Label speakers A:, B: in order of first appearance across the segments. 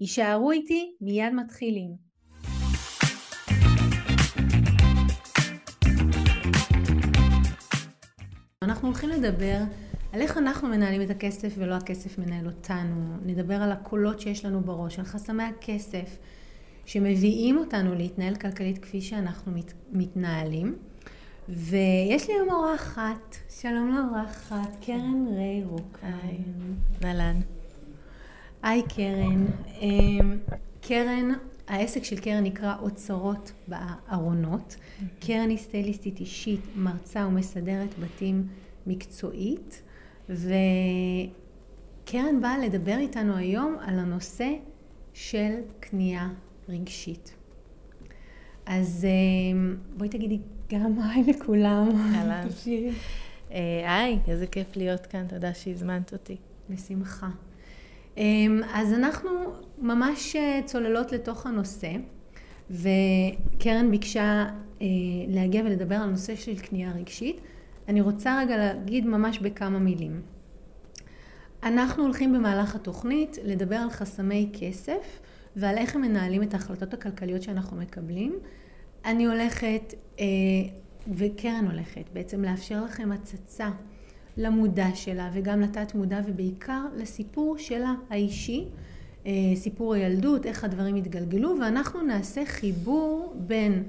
A: יישארו איתי, מיד מתחילים. אנחנו הולכים לדבר על איך אנחנו מנהלים את הכסף ולא הכסף מנהל אותנו. נדבר על הקולות שיש לנו בראש, על חסמי הכסף שמביאים אותנו להתנהל כלכלית כפי שאנחנו מת, מתנהלים. ויש לי היום אורחת, שלום לאורחת, קרן ריי רוק.
B: היי, אהלן.
A: היי קרן. אמ, קרן, העסק של קרן נקרא אוצרות בארונות. קרן היא סטייליסטית אישית, מרצה ומסדרת בתים מקצועית, וקרן באה לדבר איתנו היום על הנושא של קנייה רגשית. אז אמ, בואי תגידי גם היי לכולם.
B: אהלן. אה, היי, איזה כיף להיות כאן, תודה שהזמנת אותי.
A: בשמחה. אמ, אז אנחנו ממש אה, צוללות לתוך הנושא, וקרן ביקשה אה, להגיע ולדבר על נושא של קנייה רגשית. אני רוצה רגע להגיד ממש בכמה מילים. אנחנו הולכים במהלך התוכנית לדבר על חסמי כסף ועל איך הם מנהלים את ההחלטות הכלכליות שאנחנו מקבלים. אני הולכת, אה, וקרן הולכת, בעצם לאפשר לכם הצצה למודע שלה וגם לתת מודע ובעיקר לסיפור שלה האישי, אה, סיפור הילדות, איך הדברים התגלגלו ואנחנו נעשה חיבור בין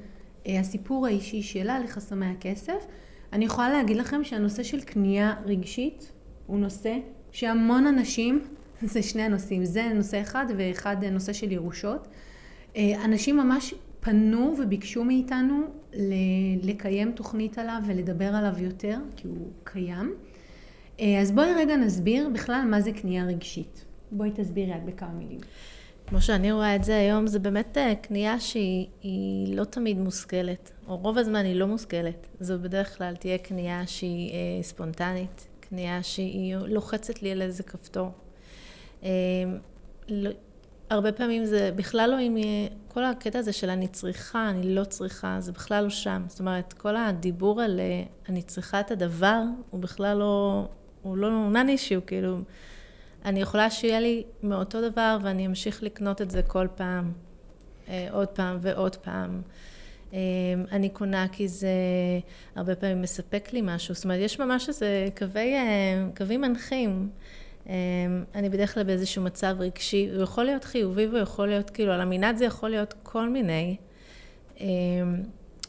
A: אה, הסיפור האישי שלה לחסמי הכסף. אני יכולה להגיד לכם שהנושא של קנייה רגשית הוא נושא שהמון אנשים, זה שני הנושאים, זה נושא אחד ואחד נושא של ירושות. אה, אנשים ממש פנו וביקשו מאיתנו לקיים תוכנית עליו ולדבר עליו יותר, כי הוא קיים. אה, אז בואי רגע נסביר בכלל מה זה קנייה רגשית. בואי תסבירי את בכמה מילים.
B: כמו שאני רואה את זה היום, זה באמת אה, קנייה שהיא לא תמיד מושכלת, או רוב הזמן היא לא מושכלת. זו בדרך כלל תהיה קנייה שהיא אה, ספונטנית, קנייה שהיא לוחצת לי על איזה כפתור. אה, לא, הרבה פעמים זה בכלל לא אם... כל הקטע הזה של אני צריכה, אני לא צריכה, זה בכלל לא שם. זאת אומרת, כל הדיבור על אה, אני צריכה את הדבר, הוא בכלל לא, הוא לא נון אישיו, כאילו, אני יכולה שיהיה לי מאותו דבר ואני אמשיך לקנות את זה כל פעם, אה, עוד פעם ועוד פעם. אה, אני קונה כי זה הרבה פעמים מספק לי משהו, זאת אומרת, יש ממש איזה קווי, אה, קווים מנחים. אני בדרך כלל באיזשהו מצב רגשי, הוא יכול להיות חיובי והוא יכול להיות, כאילו, על המנעד זה יכול להיות כל מיני.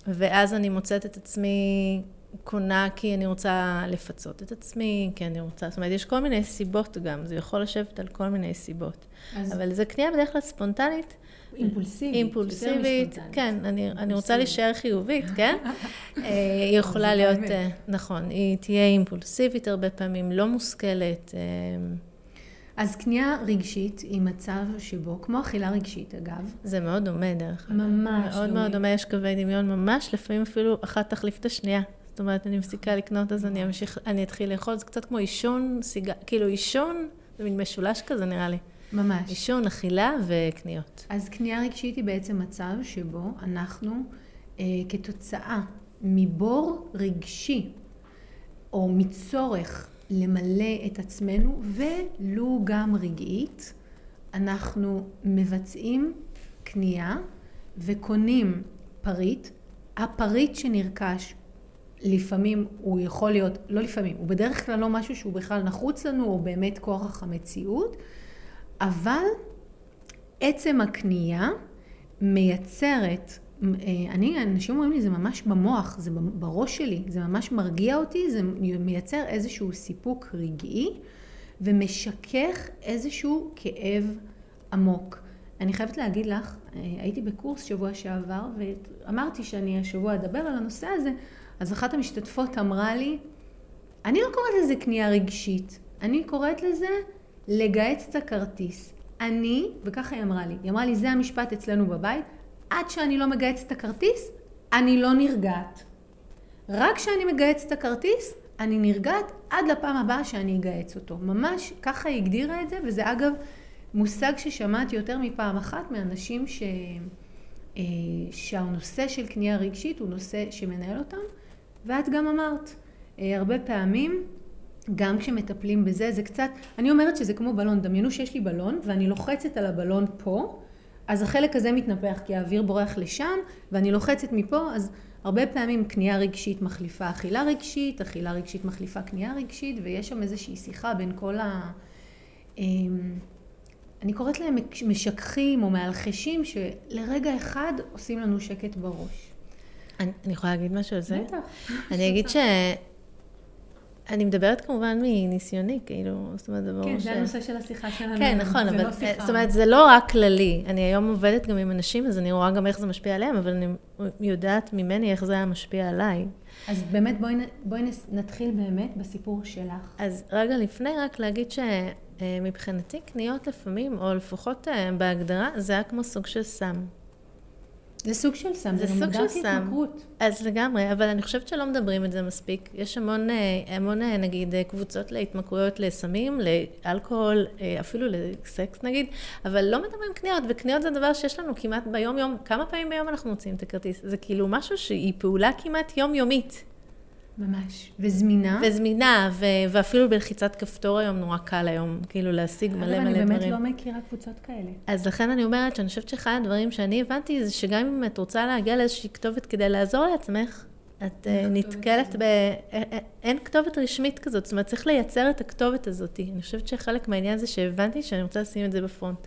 B: ואז אני מוצאת את עצמי קונה כי אני רוצה לפצות את עצמי, כי אני רוצה, זאת אומרת, יש כל מיני סיבות גם, זה יכול לשבת על כל מיני סיבות. אז... אבל זה קנייה בדרך כלל ספונטנית.
A: אימפולסיבית.
B: אימפולסיבית, כן, אני, אני רוצה להישאר חיובית, כן? אה, היא יכולה להיות, אה, נכון, היא תהיה אימפולסיבית הרבה פעמים, לא מושכלת. אה,
A: אז קנייה רגשית היא מצב שבו, כמו אכילה רגשית אגב.
B: זה מאוד דומה דרך
A: אגב. ממש
B: מאוד מאוד דומה, יש קווי דמיון ממש, לפעמים אפילו אחת תחליף את השנייה. זאת אומרת, אני מפסיקה לקנות, אז אני אמשיך, אני אתחיל לאכול, זה קצת כמו עישון, סיג... כאילו עישון, זה מין משולש כזה נראה לי.
A: ממש.
B: עישון, אכילה וקניות.
A: אז קנייה רגשית היא בעצם מצב שבו אנחנו, אה, כתוצאה מבור רגשי, או מצורך למלא את עצמנו, ולו גם רגעית, אנחנו מבצעים קנייה וקונים פריט. הפריט שנרכש לפעמים הוא יכול להיות, לא לפעמים, הוא בדרך כלל לא משהו שהוא בכלל נחוץ לנו, או באמת כורח המציאות, אבל עצם הקנייה מייצרת, אה, אני, אנשים אומרים לי, זה ממש במוח, זה בראש שלי, זה ממש מרגיע אותי, זה מייצר איזשהו סיפוק רגעי ומשכך איזשהו כאב עמוק. אני חייבת להגיד לך, אה, הייתי בקורס שבוע שעבר ואמרתי שאני השבוע אדבר על הנושא הזה, אז אחת המשתתפות אמרה לי, אני לא קוראת לזה קנייה רגשית, אני קוראת לזה לגהץ את הכרטיס, אני, וככה היא אמרה לי, היא אמרה לי, זה המשפט אצלנו בבית, עד שאני לא מגייסת את הכרטיס, אני לא נרגעת. רק כשאני מגייסת את הכרטיס, אני נרגעת עד לפעם הבאה שאני אגייס אותו. ממש ככה היא הגדירה את זה, וזה אגב מושג ששמעתי יותר מפעם אחת מאנשים ש... אה, שהנושא של קנייה רגשית הוא נושא שמנהל אותם, ואת גם אמרת, אה, הרבה פעמים, גם כשמטפלים בזה, זה קצת, אני אומרת שזה כמו בלון, דמיינו שיש לי בלון ואני לוחצת על הבלון פה, אז החלק הזה מתנפח כי האוויר בורח לשם, ואני לוחצת מפה, אז הרבה פעמים קנייה רגשית מחליפה אכילה רגשית, אכילה רגשית מחליפה קנייה רגשית, ויש שם איזושהי שיחה בין כל ה... אמ, אני קוראת להם משככים או מאלחשים שלרגע אחד עושים לנו שקט בראש.
B: אני, אני יכולה להגיד משהו על זה?
A: בטח.
B: אני אגיד ש... אני מדברת כמובן מניסיוני, כאילו, זאת אומרת, זה ברור
A: כן,
B: ש...
A: זה הנושא של השיחה שלנו.
B: כן, נכון, אבל
A: לא שיחה.
B: זאת אומרת, זה לא רק כללי. אני היום עובדת גם עם אנשים, אז אני רואה גם איך זה משפיע עליהם, אבל אני יודעת ממני איך זה היה משפיע עליי.
A: אז באמת בואי, נתחיל באמת בסיפור שלך.
B: אז רגע לפני, רק להגיד שמבחינתי קניות לפעמים, או לפחות אה, בהגדרה, זה היה כמו סוג של סם.
A: זה סוג של סם,
B: זה
A: זה,
B: סוג של סם. אז לגמרי, אבל אני חושבת שלא מדברים את זה מספיק. יש המון, אה, המון אה, נגיד, אה, קבוצות להתמכרויות לסמים, לאלכוהול, אפילו לסקס נגיד, אבל לא מדברים קניות, וקניות זה דבר שיש לנו כמעט ביום-יום, כמה פעמים ביום אנחנו מוצאים את הכרטיס? זה כאילו משהו שהיא פעולה כמעט יומיומית,
A: ממש. וזמינה.
B: וזמינה, ו- ואפילו בלחיצת כפתור היום נורא קל היום, כאילו להשיג מלא מלא
A: אני
B: דברים.
A: באמת לא מכירה קבוצות כאלה.
B: אז לכן אני אומרת שאני חושבת שאחד הדברים שאני הבנתי זה שגם אם את רוצה להגיע לאיזושהי כתובת כדי לעזור לעצמך, את אה, נתקלת? ב... אה, אה, אין כתובת רשמית כזאת, זאת אומרת צריך לייצר את הכתובת הזאת. אני חושבת שחלק מהעניין זה שהבנתי שאני רוצה לשים את זה בפרונט.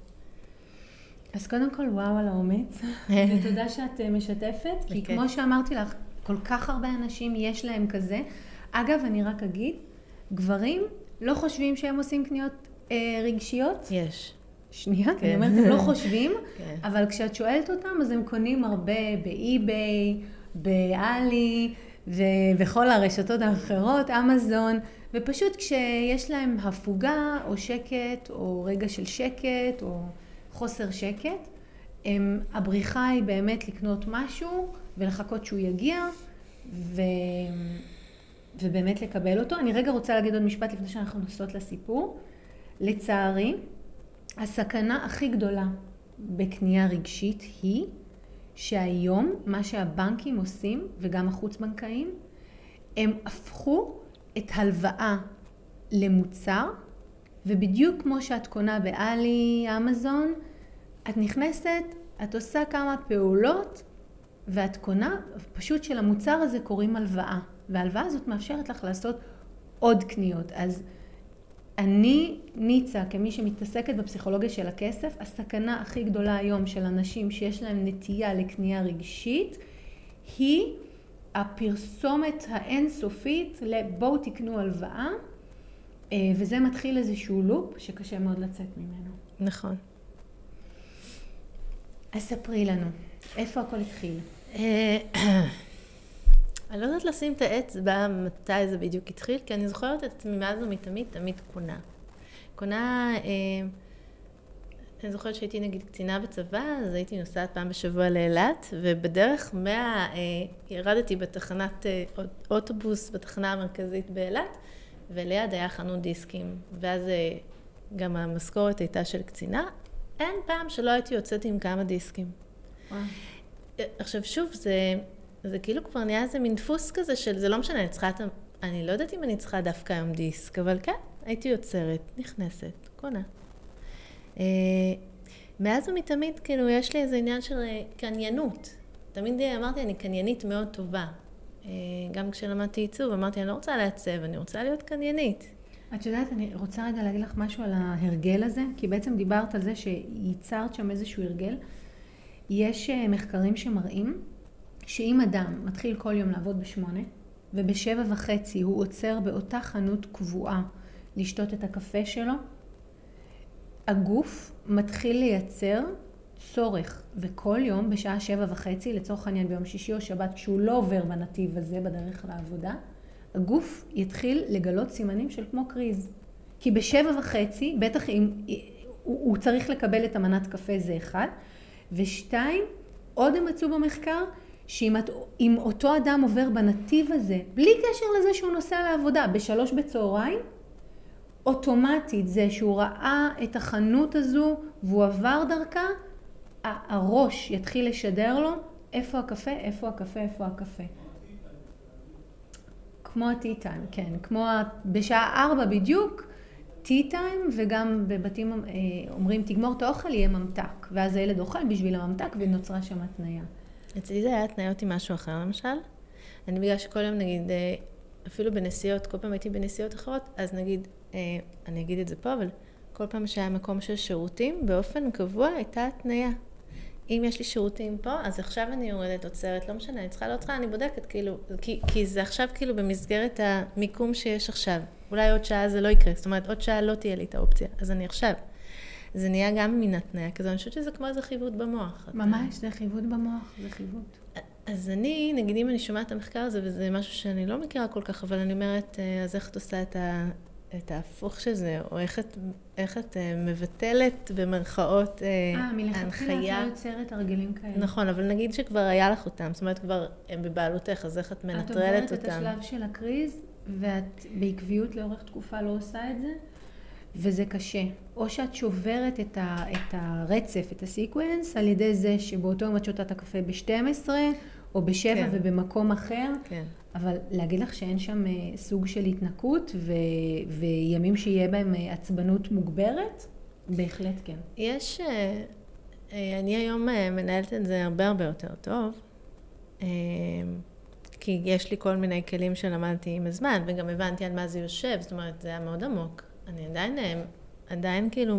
A: אז קודם כל, וואו על האומץ, ותודה שאת משתפת, כי. כמו שאמרתי לך, כל כך הרבה אנשים יש להם כזה. אגב, אני רק אגיד, גברים לא חושבים שהם עושים קניות אה, רגשיות.
B: יש.
A: שנייה,
B: כן.
A: אני אומרת, הם לא חושבים,
B: כן.
A: אבל כשאת שואלת אותם, אז הם קונים הרבה באי-ביי, באלי, ובכל הרשתות האחרות, אמזון, ופשוט כשיש להם הפוגה, או שקט, או רגע של שקט, או חוסר שקט, הם, הבריחה היא באמת לקנות משהו, ולחכות שהוא יגיע, ו... ובאמת לקבל אותו. אני רגע רוצה להגיד עוד משפט לפני שאנחנו נוסעות לסיפור. לצערי, הסכנה הכי גדולה בקנייה רגשית היא שהיום מה שהבנקים עושים, וגם החוץ-בנקאיים, הם הפכו את הלוואה למוצר, ובדיוק כמו שאת קונה באלי, אמזון, את נכנסת, את עושה כמה פעולות, ואת קונה, פשוט שלמוצר הזה קוראים הלוואה, וההלוואה הזאת מאפשרת לך לעשות עוד קניות. אז אני, ניצה, כמי שמתעסקת בפסיכולוגיה של הכסף, הסכנה הכי גדולה היום של אנשים שיש להם נטייה לקנייה רגשית, היא הפרסומת האינסופית לבואו תקנו הלוואה, אה, וזה מתחיל איזשהו לופ שקשה מאוד לצאת ממנו.
B: נכון.
A: אז ספרי לנו, איפה הכל התחיל?
B: אה, אני לא יודעת לשים את האצבע מתי זה בדיוק התחיל, כי אני זוכרת את עצמי מאז ומתמיד תמיד קונה. קונה, אה, אני זוכרת שהייתי נגיד קצינה בצבא, אז הייתי נוסעת פעם בשבוע לאילת, ובדרך מה... אה, ירדתי בתחנת אוטובוס בתחנה המרכזית באילת, וליד היה חנות דיסקים, ואז גם המשכורת הייתה של קצינה. אין פעם שלא הייתי יוצאת עם כמה דיסקים. עכשיו שוב, זה, זה כאילו כבר נהיה איזה מין דפוס כזה של זה לא משנה, אני צריכה את ה... אני לא יודעת אם אני צריכה דווקא היום דיסק, אבל כן, הייתי יוצרת, נכנסת, קונה. אה, מאז ומתמיד, כאילו, יש לי איזה עניין של אה, קניינות. תמיד אמרתי, אני קניינית מאוד טובה. אה, גם כשלמדתי עיצוב, אמרתי, אני לא רוצה לעצב, אני רוצה להיות קניינית.
A: את יודעת, אני רוצה רגע להגיד לך משהו על ההרגל הזה, כי בעצם דיברת על זה שייצרת שם איזשהו הרגל. יש אה, מחקרים שמראים שאם אדם מתחיל כל יום לעבוד בשמונה, ובשבע וחצי הוא עוצר באותה חנות קבועה לשתות את הקפה שלו, הגוף מתחיל לייצר צורך, וכל יום בשעה שבע וחצי, לצורך העניין ביום שישי או שבת, כשהוא לא עובר בנתיב הזה בדרך לעבודה, הגוף יתחיל לגלות סימנים של כמו קריז. כי בשבע וחצי, בטח אם הוא, הוא צריך לקבל את המנת קפה, זה אחד. ושתיים, עוד הם מצאו במחקר, שאם אותו אדם עובר בנתיב הזה, בלי קשר לזה שהוא נוסע לעבודה, בשלוש בצהריים, אוטומטית זה שהוא ראה את החנות הזו והוא עבר דרכה, הראש יתחיל לשדר לו איפה הקפה, איפה הקפה, איפה הקפה. כמו הטי טיים, כן. כמו בשעה ארבע בדיוק, טי טיים, וגם בבתים אה, אומרים תגמור את האוכל, יהיה ממתק. ואז הילד אוכל בשביל הממתק ונוצרה שם התניה.
B: אצלי זה היה התניות עם משהו אחר למשל. אני בגלל שכל יום נגיד, אה, אפילו בנסיעות, כל פעם הייתי בנסיעות אחרות, אז נגיד, אה, אני אגיד את זה פה, אבל כל פעם שהיה מקום של שירותים, באופן קבוע הייתה התניה. אם יש לי שירותים פה, אז עכשיו אני יורדת עוצרת, לא משנה, אני צריכה לא צריכה, אני בודקת, כאילו, כי, כי זה עכשיו כאילו במסגרת המיקום שיש עכשיו. אולי עוד שעה זה לא יקרה, זאת אומרת, עוד שעה לא תהיה לי את האופציה, אז אני עכשיו. זה נהיה גם מן התניה כזו, אני חושבת שזה כמו איזה חיווט במוח.
A: ממש, זה חיווט במוח, זה חיווט.
B: אז אני, נגיד אם אני שומעת את המחקר הזה, וזה משהו שאני לא מכירה כל כך, אבל אני אומרת, אה, אז איך את עושה את, ה, את ההפוך של זה, או איך את, איך את אה, מבטלת במרכאות
A: ההנחיה. אה, מלכתחילה את לא יוצרת הרגלים כאלה.
B: נכון, אבל נגיד שכבר היה לך אותם, זאת אומרת כבר הם בבעלותך, אז איך את מנטרלת אותם?
A: את עוברת את השלב של הקריז, ואת בעקביות לאורך תקופה לא עושה את זה, וזה קשה. או שאת שוברת את, ה, את הרצף, את הסיקוונס, על ידי זה שבאותו יום את שותה את הקפה ב-12, או ב-7 כן. ובמקום אחר.
B: כן.
A: אבל להגיד לך שאין שם אה, סוג של התנקות ו, וימים שיהיה בהם אה, עצבנות מוגברת? בהחלט כן.
B: יש, אה, אני היום מנהלת את זה הרבה הרבה יותר טוב, כי יש לי כל מיני כלים שלמדתי עם הזמן, וגם הבנתי על מה זה יושב, זאת אומרת, זה היה מאוד עמוק. אני עדיין, עדיין כאילו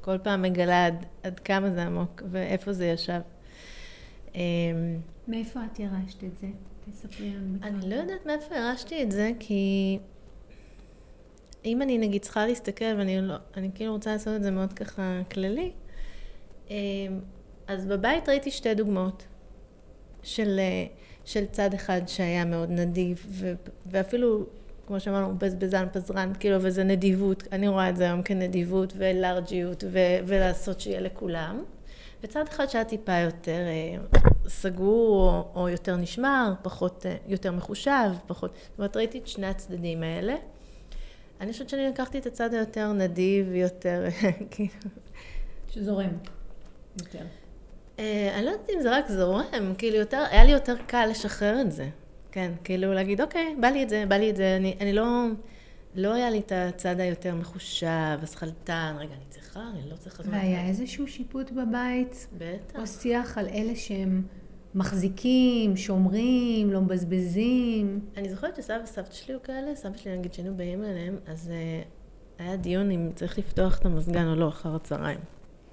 B: כל פעם מגלה עד, עד כמה זה עמוק ואיפה זה ישב.
A: מאיפה את ירשת את זה? תספרי לנו.
B: אני לא יודעת מאיפה ירשתי את זה, כי אם אני נגיד צריכה להסתכל, ואני לא, אני כאילו רוצה לעשות את זה מאוד ככה כללי, אמ, אז בבית ראיתי שתי דוגמאות של, של צד אחד שהיה מאוד נדיב, ו, ואפילו, כמו שאמרנו, בזבזן, פזרן, כאילו, וזה נדיבות, אני רואה את זה היום כנדיבות ולארג'יות, ו, ולעשות שיהיה לכולם. וצד אחד שהיה טיפה יותר אה, סגור או, או יותר נשמר, פחות, אה, יותר מחושב, פחות, זאת אומרת ראיתי את שני הצדדים האלה. אני חושבת שאני לקחתי את הצד היותר נדיב, יותר,
A: כאילו... שזורם יותר.
B: אה, אני לא יודעת אם זה רק זורם, כאילו יותר, היה לי יותר קל לשחרר את זה. כן, כאילו להגיד, אוקיי, בא לי את זה, בא לי את זה, אני, אני לא... לא היה לי את הצד היותר מחושב, הסחלטן, רגע, אני צריכה, אני לא צריכה...
A: והיה איזשהו שיפוט בבית?
B: בטח.
A: או שיח על אלה שהם מחזיקים, שומרים, לא מבזבזים?
B: אני זוכרת שסבא וסבתא שלי היו כאלה, סבא שלי נגיד שהיינו באים אליהם, אז uh, היה דיון אם צריך לפתוח את המזגן או לא אחר הצהריים.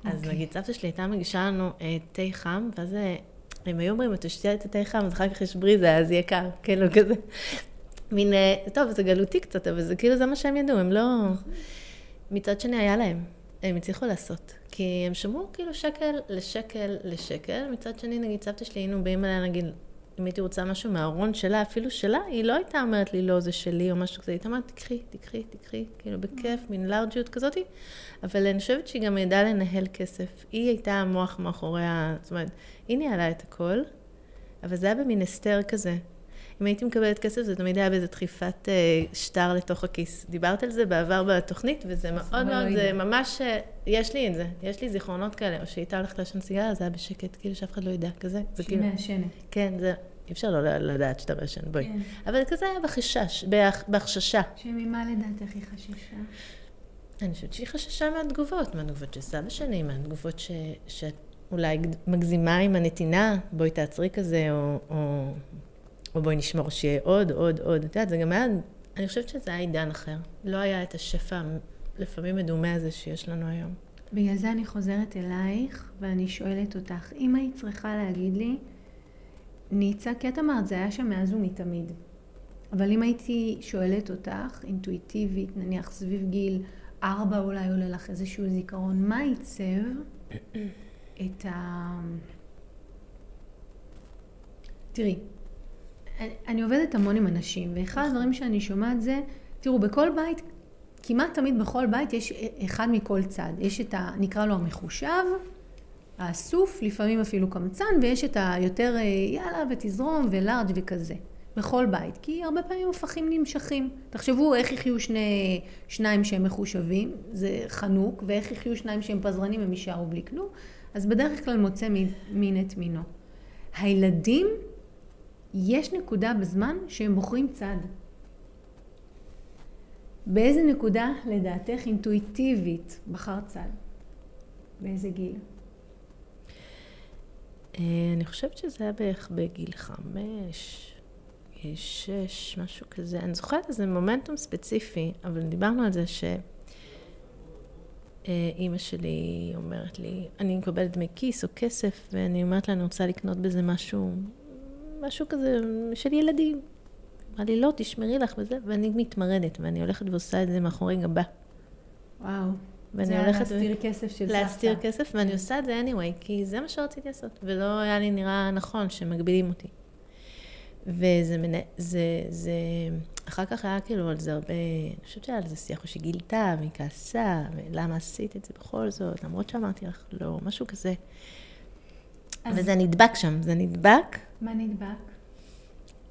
B: אז אוקיי. נגיד סבתא שלי הייתה מגישה לנו uh, תה חם, ואז... uh, הם היו אומרים, את תשתי את התה חם, אז אחר כך יש בריזה, אז יהיה קר, כאילו כזה. מין, אה, טוב, זה גלותי קצת, אבל זה כאילו זה מה שהם ידעו, הם לא... מצד שני היה להם, הם הצליחו לעשות. כי הם שמרו כאילו שקל לשקל לשקל, מצד שני, נגיד סבתא שלי, היינו באים אליה, נגיד, אם הייתי רוצה משהו מהארון שלה, אפילו שלה, היא לא הייתה אומרת לי, לא, זה שלי או משהו כזה, היא הייתה אומרת, תקחי, תקחי, תקחי, כאילו בכיף, מין לארג'יות כזאתי, אבל אני חושבת שהיא גם ידעה לנהל כסף. היא הייתה המוח מאחורי ה... זאת אומרת, היא ניהלה את הכל, אבל זה היה במין הסתר כזה. אם הייתי מקבלת כסף, זה תמיד היה באיזה דחיפת אה, שטר לתוך הכיס. דיברת על זה בעבר בתוכנית, וזה מאוד מאוד, לא זה ממש, אה, יש לי את זה, יש לי זיכרונות כאלה, או שהייתה הולכת לעשן סיגריה, זה היה בשקט, כאילו שאף אחד לא ידע, כזה.
A: שהיא כאילו, מעשנת.
B: כן, זה, אי אפשר לא לדעת שאתה מעשן, בואי. כן. אבל כזה היה בחשש, בהחששה.
A: שממה לדעתך היא חששה?
B: אני חושבת שהיא חששה מהתגובות, מהתגובות של סבא שלי, מהתגובות ש... שאת אולי מגזימה עם הנתינה, בואי תעצרי כזה, או, או או בואי נשמור שיהיה עוד, עוד, עוד. את יודעת, זה גם היה, אני חושבת שזה היה עידן אחר. לא היה את השפע לפעמים מדומה הזה שיש לנו היום.
A: בגלל זה אני חוזרת אלייך, ואני שואלת אותך, אם היית צריכה להגיד לי, ניצה, כי את אמרת, זה היה שם מאז ומתמיד. אבל אם הייתי שואלת אותך, אינטואיטיבית, נניח סביב גיל ארבע אולי עולה לך איזשהו זיכרון, מה עיצב את ה... תראי, אני עובדת המון עם אנשים, ואחד הדברים שאני שומעת זה, תראו, בכל בית כמעט תמיד בכל בית יש אחד מכל צד. יש את ה... נקרא לו המחושב, האסוף, לפעמים אפילו קמצן, ויש את היותר אה, יאללה ותזרום ולארג' וכזה. בכל בית, כי הרבה פעמים הפכים נמשכים. תחשבו איך יחיו שני, שניים שהם מחושבים, זה חנוק, ואיך יחיו שניים שהם פזרנים, הם יישארו בלי כלום. אז בדרך כלל מוצא מין את מינו. הילדים, יש נקודה בזמן שהם בוחרים צד. באיזה נקודה לדעתך אינטואיטיבית בחר צד? באיזה גיל?
B: אה, אני חושבת שזה היה בערך בגיל חמש, שש, משהו כזה. אני זוכרת איזה מומנטום ספציפי, אבל דיברנו על זה ש... אימא שלי אומרת לי, אני מקבלת דמי כיס או כסף, ואני אומרת לה, אני רוצה לקנות בזה משהו, משהו כזה של ילדים. אמרה לי, לא, תשמרי לך וזה, ואני מתמרדת, ואני הולכת ועושה את זה מאחורי גבה.
A: וואו. ואני הולכת... להסתיר ו... כסף של סבתא.
B: להסתיר כסף, ואני עושה את זה anyway, כי זה מה שרציתי לעשות, ולא היה לי נראה נכון שמגבילים אותי. וזה, מנה, זה, זה, אחר כך היה כאילו על זה הרבה, אני חושבת שהיה על זה שיח, או שגילתה, והיא כעסה, ולמה עשית את זה בכל זאת, למרות שאמרתי לך לא, משהו כזה. אז... וזה נדבק שם, זה נדבק.
A: מה נדבק?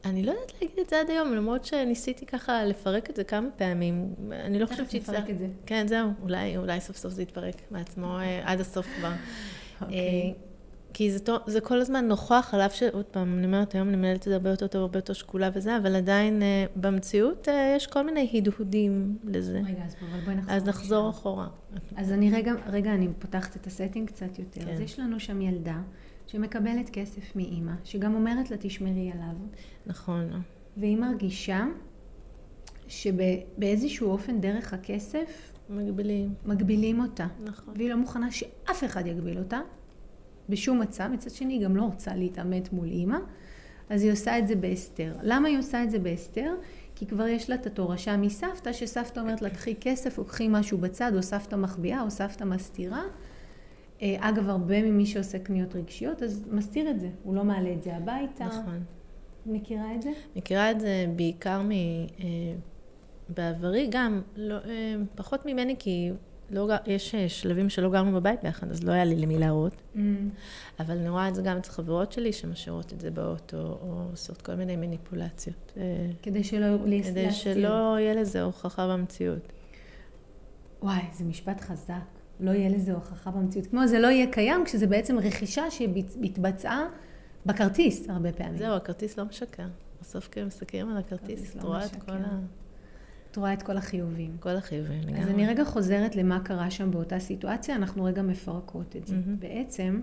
B: אני לא יודעת להגיד את זה עד היום, למרות שניסיתי ככה לפרק את זה כמה פעמים. אני לא חושבת
A: שהצלחתי. תכף נפרק את זה.
B: כן, זהו, אולי, אולי סוף סוף זה יתפרק מעצמו אה, עד הסוף כבר. אוקיי. Okay. כי זה, זה כל הזמן נוכח, על אף שעוד פעם, אני אומרת, היום אני מנהלת את זה הרבה יותר טוב, הרבה יותר שקולה וזה, אבל עדיין אה, במציאות אה, יש כל מיני הדהודים לזה.
A: רגע, אז בואי נחזור.
B: אז נחזור אחורה.
A: אז אני רגע, רגע, אני פותחת את הסטינג קצת יותר. כן. אז יש לנו שם ילדה שמקבלת כסף מאימא, שגם אומרת לה, תשמרי עליו.
B: נכון.
A: והיא מרגישה שבאיזשהו אופן, דרך הכסף,
B: מגבילים.
A: מגבילים אותה.
B: נכון.
A: והיא לא מוכנה שאף אחד יגביל אותה. בשום מצב, מצד שני היא גם לא רוצה להתעמת מול אימא, אז היא עושה את זה בהסתר. למה היא עושה את זה בהסתר? כי כבר יש לה את התורשה מסבתא, שסבתא אומרת לה קחי כסף או קחי משהו בצד, או סבתא מחביאה או סבתא מסתירה. אה, אגב, הרבה ממי שעושה קניות רגשיות, אז מסתיר את זה, הוא לא מעלה את זה הביתה.
B: נכון.
A: מכירה את זה?
B: מכירה את זה בעיקר מ... אה, בעברי גם, לא, אה, פחות ממני, כי לא, יש שלבים שלא גרנו בבית ביחד, אז לא היה לי למי להראות. Mm. אבל אני רואה את זה גם אצל חברות שלי, שמשאירות את זה באוטו, או עושות כל מיני מניפולציות.
A: כדי שלא להסתיר.
B: כדי שלא יהיה לזה הוכחה במציאות.
A: וואי, זה משפט חזק. לא יהיה לזה הוכחה במציאות. כמו זה לא יהיה קיים, כשזה בעצם רכישה שהתבצעה בכרטיס הרבה פעמים.
B: זהו, הכרטיס לא משקר. בסוף כשהם מסתכלים על הכרטיס, את רואה את כל ה...
A: את רואה את כל החיובים.
B: כל החיובים,
A: לגמרי. אז אני רגע חוזרת למה קרה שם באותה סיטואציה, אנחנו רגע מפרקות את זה. Mm-hmm. בעצם,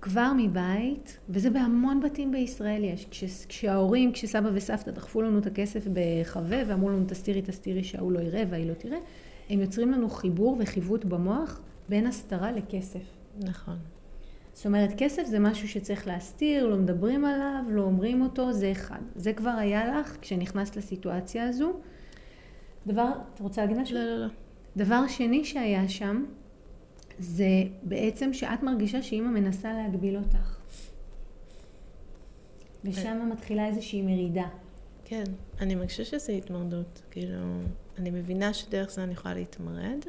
A: כבר מבית, וזה בהמון בתים בישראל יש, כש, כשההורים, כשסבא וסבתא דחפו לנו את הכסף בחווה ואמרו לנו תסתירי, תסתירי, שההוא לא יראה והיא לא תראה, הם יוצרים לנו חיבור וחיווט במוח בין הסתרה לכסף.
B: נכון.
A: זאת אומרת, כסף זה משהו שצריך להסתיר, לא מדברים עליו, לא אומרים אותו, זה אחד. זה כבר היה לך כשנכנסת לסיטואציה הזו. דבר, את רוצה להגיד משהו?
B: לא, לא, לא.
A: דבר שני שהיה שם, זה בעצם שאת מרגישה שאימא מנסה להגביל אותך. ושם מתחילה איזושהי מרידה.
B: כן, אני מרגישה שזה התמרדות. כאילו, אני מבינה שדרך זה אני יכולה להתמרד.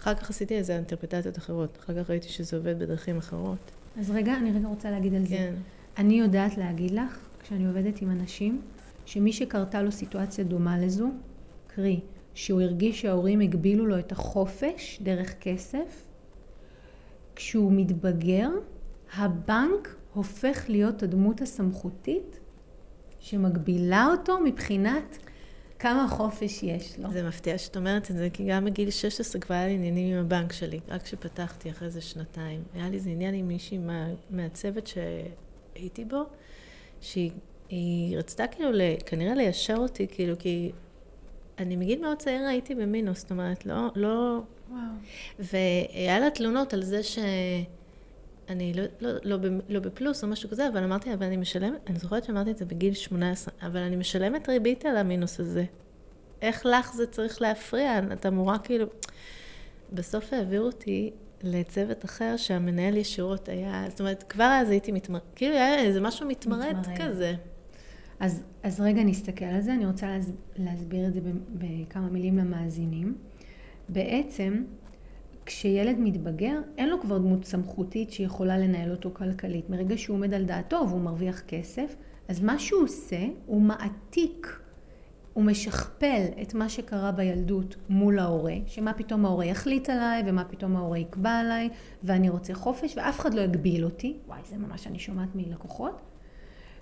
B: אחר כך עשיתי איזה אינטרפטציות אחרות. אחר כך ראיתי שזה עובד בדרכים אחרות.
A: אז רגע, אני רגע רוצה להגיד על
B: כן. זה.
A: אני יודעת להגיד לך, כשאני עובדת עם אנשים, שמי שקרתה לו סיטואציה דומה לזו, קרי, שהוא הרגיש שההורים הגבילו לו את החופש דרך כסף, כשהוא מתבגר, הבנק הופך להיות הדמות הסמכותית שמגבילה אותו מבחינת כמה חופש יש לו.
B: זה מפתיע שאת אומרת את זה, כי גם בגיל 16 כבר היה לי עניינים עם הבנק שלי, רק כשפתחתי אחרי איזה שנתיים. היה לי איזה עניין עם מישהי מה, מהצוות שהייתי בו, שהיא רצתה כאילו כנראה ליישר אותי, כאילו, כי אני מגיל מאוד צעיר הייתי במינוס, זאת אומרת, לא, לא... וואו. והיה לה תלונות על זה שאני לא, לא, לא, לא בפלוס או משהו כזה, אבל אמרתי, אבל אני משלמת, אני זוכרת שאמרתי את זה בגיל 18, אבל אני משלמת ריבית על המינוס הזה. איך לך זה צריך להפריע? את אמורה כאילו... בסוף העבירו אותי לצוות אחר שהמנהל ישירות היה, זאת אומרת, כבר אז הייתי מתמרד, כאילו היה איזה משהו מתמרד, מתמרד. כזה.
A: אז, אז רגע נסתכל על זה, אני רוצה להס, להסביר את זה בכמה מילים למאזינים. בעצם, כשילד מתבגר, אין לו כבר דמות סמכותית שיכולה לנהל אותו כלכלית. מרגע שהוא עומד על דעתו והוא מרוויח כסף, אז מה שהוא עושה, הוא מעתיק, הוא משכפל את מה שקרה בילדות מול ההורה, שמה פתאום ההורה יחליט עליי, ומה פתאום ההורה יקבע עליי, ואני רוצה חופש, ואף אחד לא יגביל אותי. וואי, זה ממש אני שומעת מלקוחות.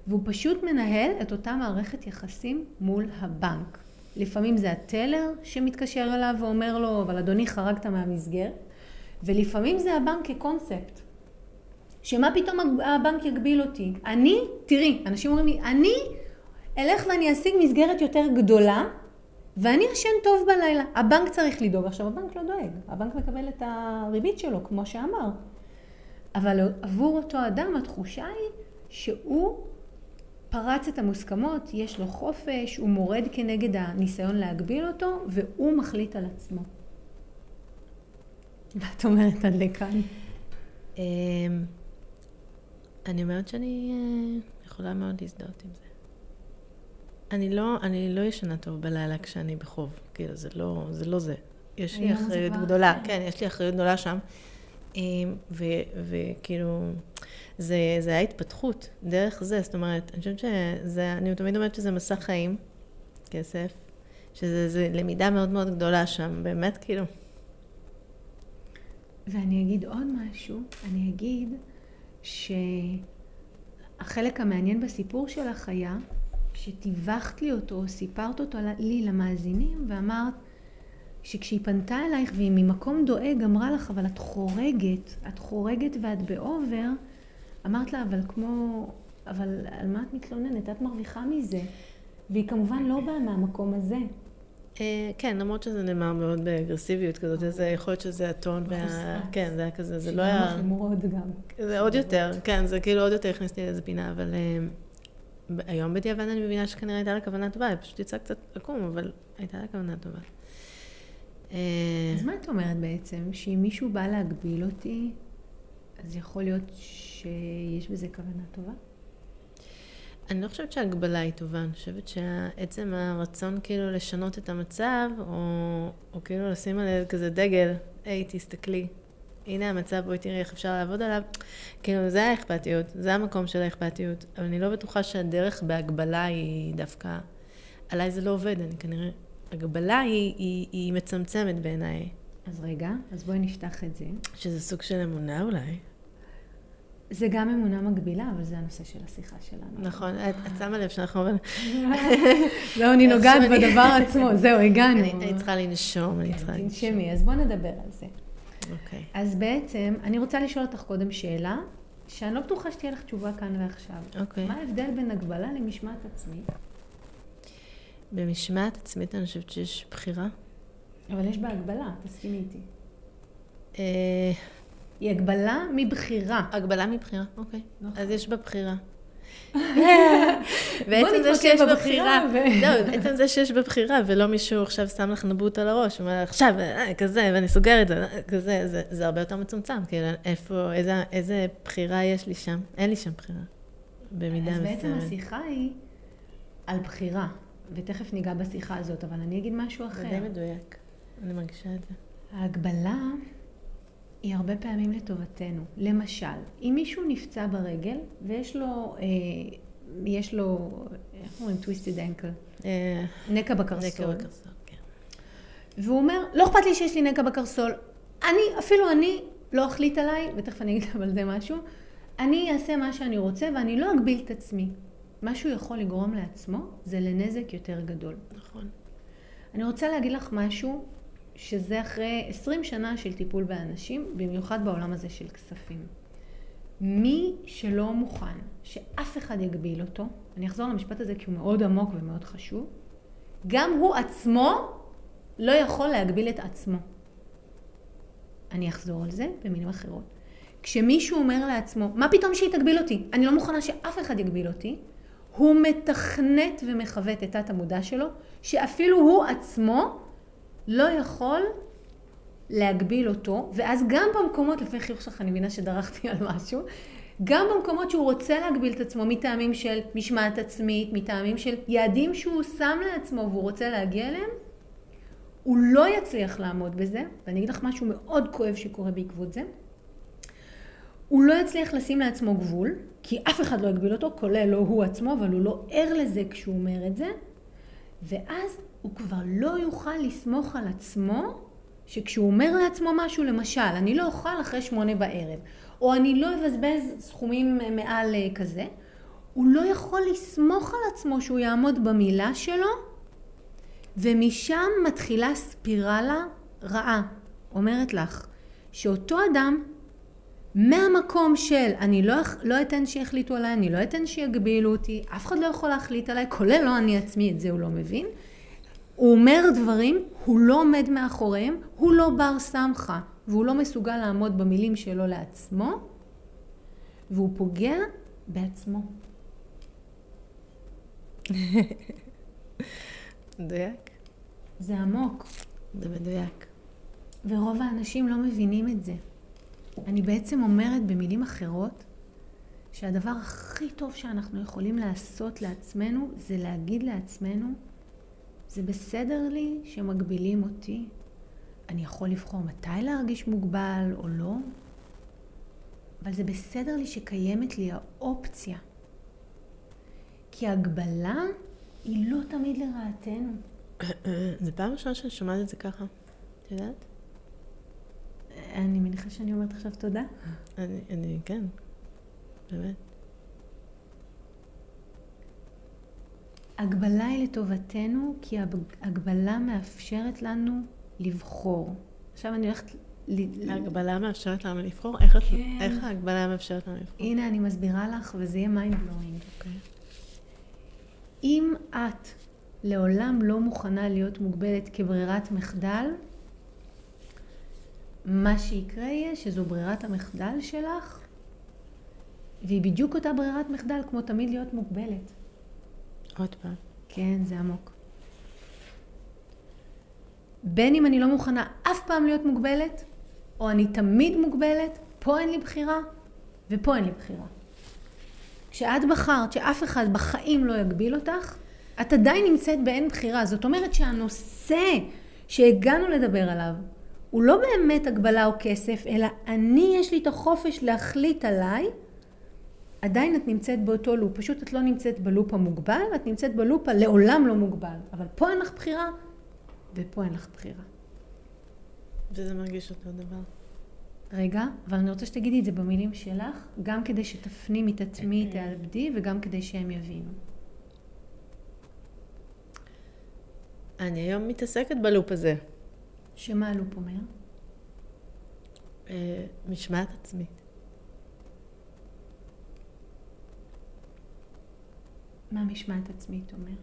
A: והוא פשוט מנהל את אותה מערכת יחסים מול הבנק. לפעמים זה הטלר שמתקשר אליו ואומר לו, אבל אדוני חרגת מהמסגרת, ולפעמים זה הבנק כקונספט. שמה פתאום הבנק יגביל אותי? אני, תראי, אנשים אומרים לי, אני אלך ואני אשיג מסגרת יותר גדולה, ואני אשן טוב בלילה. הבנק צריך לדאוג. עכשיו, הבנק לא דואג. הבנק מקבל את הריבית שלו, כמו שאמר. אבל עבור אותו אדם התחושה היא שהוא פרץ את המוסכמות, יש לו חופש, הוא מורד כנגד הניסיון להגביל אותו, והוא מחליט על עצמו. ואת אומרת עד לכאן.
B: אמ, אני אומרת שאני אה, יכולה מאוד להזדהות עם זה. אני לא, אני לא ישנה טוב בלילה כשאני בחוב, כאילו זה לא זה. לא זה. יש לי אחריות גדולה, כן, יש לי אחריות גדולה שם. אמ, וכאילו, זה, זה היה התפתחות דרך זה, זאת אומרת, אני חושבת שזה, אני תמיד אומרת שזה מסע חיים, כסף, שזה למידה מאוד מאוד גדולה שם, באמת כאילו.
A: ואני אגיד עוד משהו, אני אגיד שהחלק המעניין בסיפור שלך היה שטיווחת לי אותו, סיפרת אותו לי למאזינים ואמרת שכשהיא פנתה אלייך והיא ממקום דואג אמרה לך אבל את חורגת, את חורגת ואת באובר, אמרת לה אבל כמו, אבל על מה את מתלוננת? את מרוויחה מזה. והיא כמובן לא באה מהמקום הזה.
B: אה, כן, למרות שזה נאמר מאוד באגרסיביות כזאת, זה יכול להיות שזה הטון וה... כן, זה היה כזה, זה לא היה...
A: מאוד גם.
B: זה עוד יותר, כן, זה כאילו עוד יותר הכניס אותי לאיזה פינה, אבל אה, היום בדיעבד אני מבינה שכנראה הייתה לה כוונה טובה, היא פשוט יצאה קצת עקום, אבל הייתה לה כוונה טובה.
A: אה, אז מה את אומרת בעצם? שאם מישהו בא להגביל אותי, אז יכול להיות שיש בזה כוונה טובה?
B: אני לא חושבת שהגבלה היא טובה, אני חושבת שעצם הרצון כאילו לשנות את המצב, או, או כאילו לשים עליה כזה דגל, היי, תסתכלי, הנה המצב, בואי תראי איך אפשר לעבוד עליו, כאילו זה האכפתיות, זה המקום של האכפתיות, אבל אני לא בטוחה שהדרך בהגבלה היא דווקא, עליי זה לא עובד, אני כנראה, הגבלה היא, היא, היא מצמצמת בעיניי.
A: אז רגע, אז בואי נפתח את זה.
B: שזה סוג של אמונה אולי.
A: זה גם אמונה מגבילה, אבל זה הנושא של השיחה שלנו.
B: נכון, את שמה לב שאנחנו...
A: לא, אני נוגעת בדבר עצמו, זהו, הגענו.
B: אני צריכה לנשום, אני צריכה
A: לנשום. תנשמי, אז בואי נדבר על זה. אוקיי. אז בעצם, אני רוצה לשאול אותך קודם שאלה, שאני לא בטוחה שתהיה לך תשובה כאן ועכשיו. אוקיי. מה ההבדל בין הגבלה למשמעת עצמית?
B: במשמעת עצמית אני חושבת שיש בחירה.
A: אבל יש בה הגבלה, תסכימי איתי. אה, היא הגבלה מבחירה.
B: הגבלה מבחירה, אוקיי. נכון. אז יש בה בחירה.
A: בעצם זה שיש בבחירה,
B: לא, עצם זה שיש בבחירה, ולא מישהו עכשיו שם לך נבוט על הראש, אומר, עכשיו, אה, כזה, ואני סוגר את זה, כזה, זה, זה הרבה יותר מצומצם, כאילו, איפה, איזה, איזה בחירה יש לי שם? אין לי שם בחירה,
A: במידה מסוימת. אז בעצם השיחה היא על בחירה, ותכף ניגע בשיחה הזאת, אבל אני אגיד משהו אחר.
B: זה די מדויק, אני מרגישה את זה.
A: ההגבלה היא הרבה פעמים לטובתנו. למשל, אם מישהו נפצע ברגל ויש לו, אה, יש לו, איך אומרים? twisted ankle. אה, נקע בקרסול. נקע בקרסול, כן. והוא אומר, לא אכפת לי שיש לי נקע בקרסול. אני, אפילו אני לא אחליט עליי, ותכף אני אגיד על זה משהו, אני אעשה מה שאני רוצה ואני לא אגביל את עצמי. מה שהוא יכול לגרום לעצמו זה לנזק יותר גדול.
B: נכון.
A: אני רוצה להגיד לך משהו שזה אחרי 20 שנה של טיפול באנשים, במיוחד בעולם הזה של כספים. מי שלא מוכן שאף אחד יגביל אותו, אני אחזור למשפט הזה כי הוא מאוד עמוק ומאוד חשוב, גם הוא עצמו לא יכול להגביל את עצמו. אני אחזור על זה במילים אחרות. כשמישהו אומר לעצמו, מה פתאום שהיא תגביל אותי? אני לא מוכנה שאף אחד יגביל אותי. הוא מתכנת ומכוות את תת המודע שלו, שאפילו הוא עצמו לא יכול להגביל אותו, ואז גם במקומות, לפי חיוך שלך אני מבינה שדרכתי על משהו, גם במקומות שהוא רוצה להגביל את עצמו מטעמים של משמעת עצמית, מטעמים של יעדים שהוא שם לעצמו והוא רוצה להגיע אליהם, הוא לא יצליח לעמוד בזה, ואני אגיד לך משהו מאוד כואב שקורה בעקבות זה. הוא לא יצליח לשים לעצמו גבול, כי אף אחד לא יגביל אותו, כולל לא הוא עצמו, אבל הוא לא ער לזה כשהוא אומר את זה, ואז הוא כבר לא יוכל לסמוך על עצמו, שכשהוא אומר לעצמו משהו, למשל, אני לא אוכל אחרי שמונה בערב, או אני לא אבזבז סכומים מעל אה, כזה, הוא לא יכול לסמוך על עצמו שהוא יעמוד במילה שלו, ומשם מתחילה ספירלה רעה. אומרת לך, שאותו אדם, מהמקום של אני לא, לא אתן שיחליטו עליי, אני לא אתן שיגבילו אותי, אף אחד לא יכול להחליט עליי, כולל לא אני עצמי, את זה הוא לא מבין. הוא אומר דברים, הוא לא עומד מאחוריהם, הוא לא בר סמכה, והוא לא מסוגל לעמוד במילים שלו לעצמו, והוא פוגע בעצמו.
B: מדויק.
A: זה עמוק.
B: זה מדויק.
A: ורוב האנשים לא מבינים את זה. אני בעצם אומרת במילים אחרות, שהדבר הכי טוב שאנחנו יכולים לעשות לעצמנו, זה להגיד לעצמנו, זה בסדר לי שמגבילים אותי, אני יכול לבחור מתי להרגיש מוגבל או לא, אבל זה בסדר לי שקיימת לי האופציה. כי הגבלה היא לא תמיד לרעתנו.
B: זה פעם ראשונה שאני שומעת את זה ככה. את יודעת?
A: אני מניחה שאני אומרת עכשיו תודה.
B: אני, אני כן, באמת.
A: הגבלה היא לטובתנו, כי הגבלה מאפשרת לנו לבחור. עכשיו אני הולכת...
B: ההגבלה מאפשרת לנו לבחור? איך, כן. איך ההגבלה מאפשרת לנו לבחור?
A: הנה, אני מסבירה לך, וזה יהיה mind blowing.
B: אוקיי.
A: אם את לעולם לא מוכנה להיות מוגבלת כברירת מחדל, מה שיקרה יהיה שזו ברירת המחדל שלך, והיא בדיוק אותה ברירת מחדל כמו תמיד להיות מוגבלת.
B: עוד פעם.
A: כן, זה עמוק. בין אם אני לא מוכנה אף פעם להיות מוגבלת, או אני תמיד מוגבלת, פה אין לי בחירה, ופה אין לי בחירה. כשאת בחרת שאף אחד בחיים לא יגביל אותך, את עדיין נמצאת באין בחירה. זאת אומרת שהנושא שהגענו לדבר עליו, הוא לא באמת הגבלה או כסף, אלא אני יש לי את החופש להחליט עליי, עדיין את נמצאת באותו לופ, פשוט את לא נמצאת בלופ המוגבל, את נמצאת בלופ הלעולם לא מוגבל. אבל פה אין לך בחירה, ופה אין לך בחירה.
B: וזה מרגיש אותו דבר.
A: רגע, אבל אני רוצה שתגידי את זה במילים שלך, גם כדי שתפנימי, תטמיעי, תעבדי, וגם כדי שהם יבינו.
B: אני היום מתעסקת בלופ הזה.
A: שמה הלופ אומר?
B: אה, משמעת עצמית.
A: מה משמעת עצמית אומר?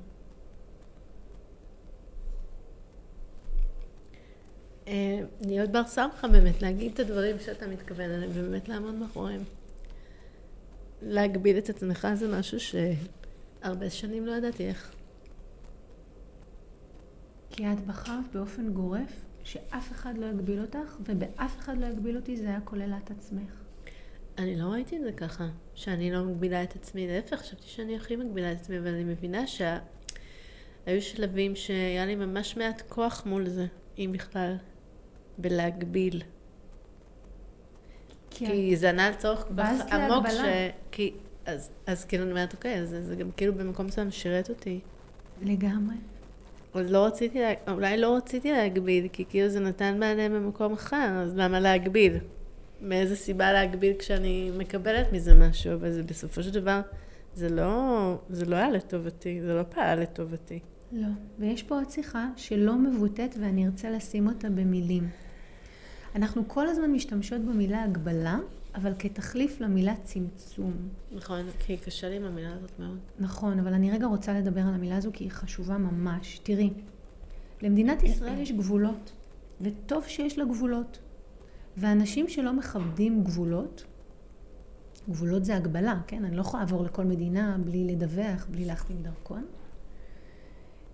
B: אה, להיות בר סמכה באמת, להגיד את הדברים שאתה מתכוון אליהם ובאמת לעמוד מאחוריהם. להגביל את עצמך זה משהו שהרבה שנים לא ידעתי איך.
A: כי את בחרת באופן גורף שאף אחד לא יגביל אותך, ובאף אחד לא יגביל אותי זה היה כולל את עצמך.
B: אני לא ראיתי את זה ככה, שאני לא מגבילה את עצמי, להפך, חשבתי שאני הכי מגבילה את עצמי, אבל אני מבינה שהיו שלבים שהיה לי ממש מעט כוח מול זה, אם בכלל, בלהגביל. כי, כי זה ענה על צורך כל כך עמוק, ש... כי... אז, אז כאילו אני אומרת, אוקיי, אז זה גם כאילו במקום מסוים שירת אותי.
A: לגמרי.
B: אז לא רציתי, אולי לא רציתי להגביל, כי כאילו זה נתן מענה במקום אחר, אז למה להגביל? מאיזה סיבה להגביל כשאני מקבלת מזה משהו, אבל זה בסופו של דבר, זה לא, זה לא היה לטובתי, זה לא פעל לטובתי.
A: לא, ויש פה עוד שיחה שלא מבוטאת ואני ארצה לשים אותה במילים. אנחנו כל הזמן משתמשות במילה הגבלה, אבל כתחליף למילה צמצום.
B: נכון, כי קשה לי עם המילה הזאת מאוד.
A: נכון, אבל אני רגע רוצה לדבר על המילה הזו כי היא חשובה ממש. תראי, למדינת ישראל יש גבולות, וטוב שיש לה גבולות. ואנשים שלא מכבדים גבולות, גבולות זה הגבלה, כן? אני לא יכולה לעבור לכל מדינה בלי לדווח, בלי להחתים דרכון.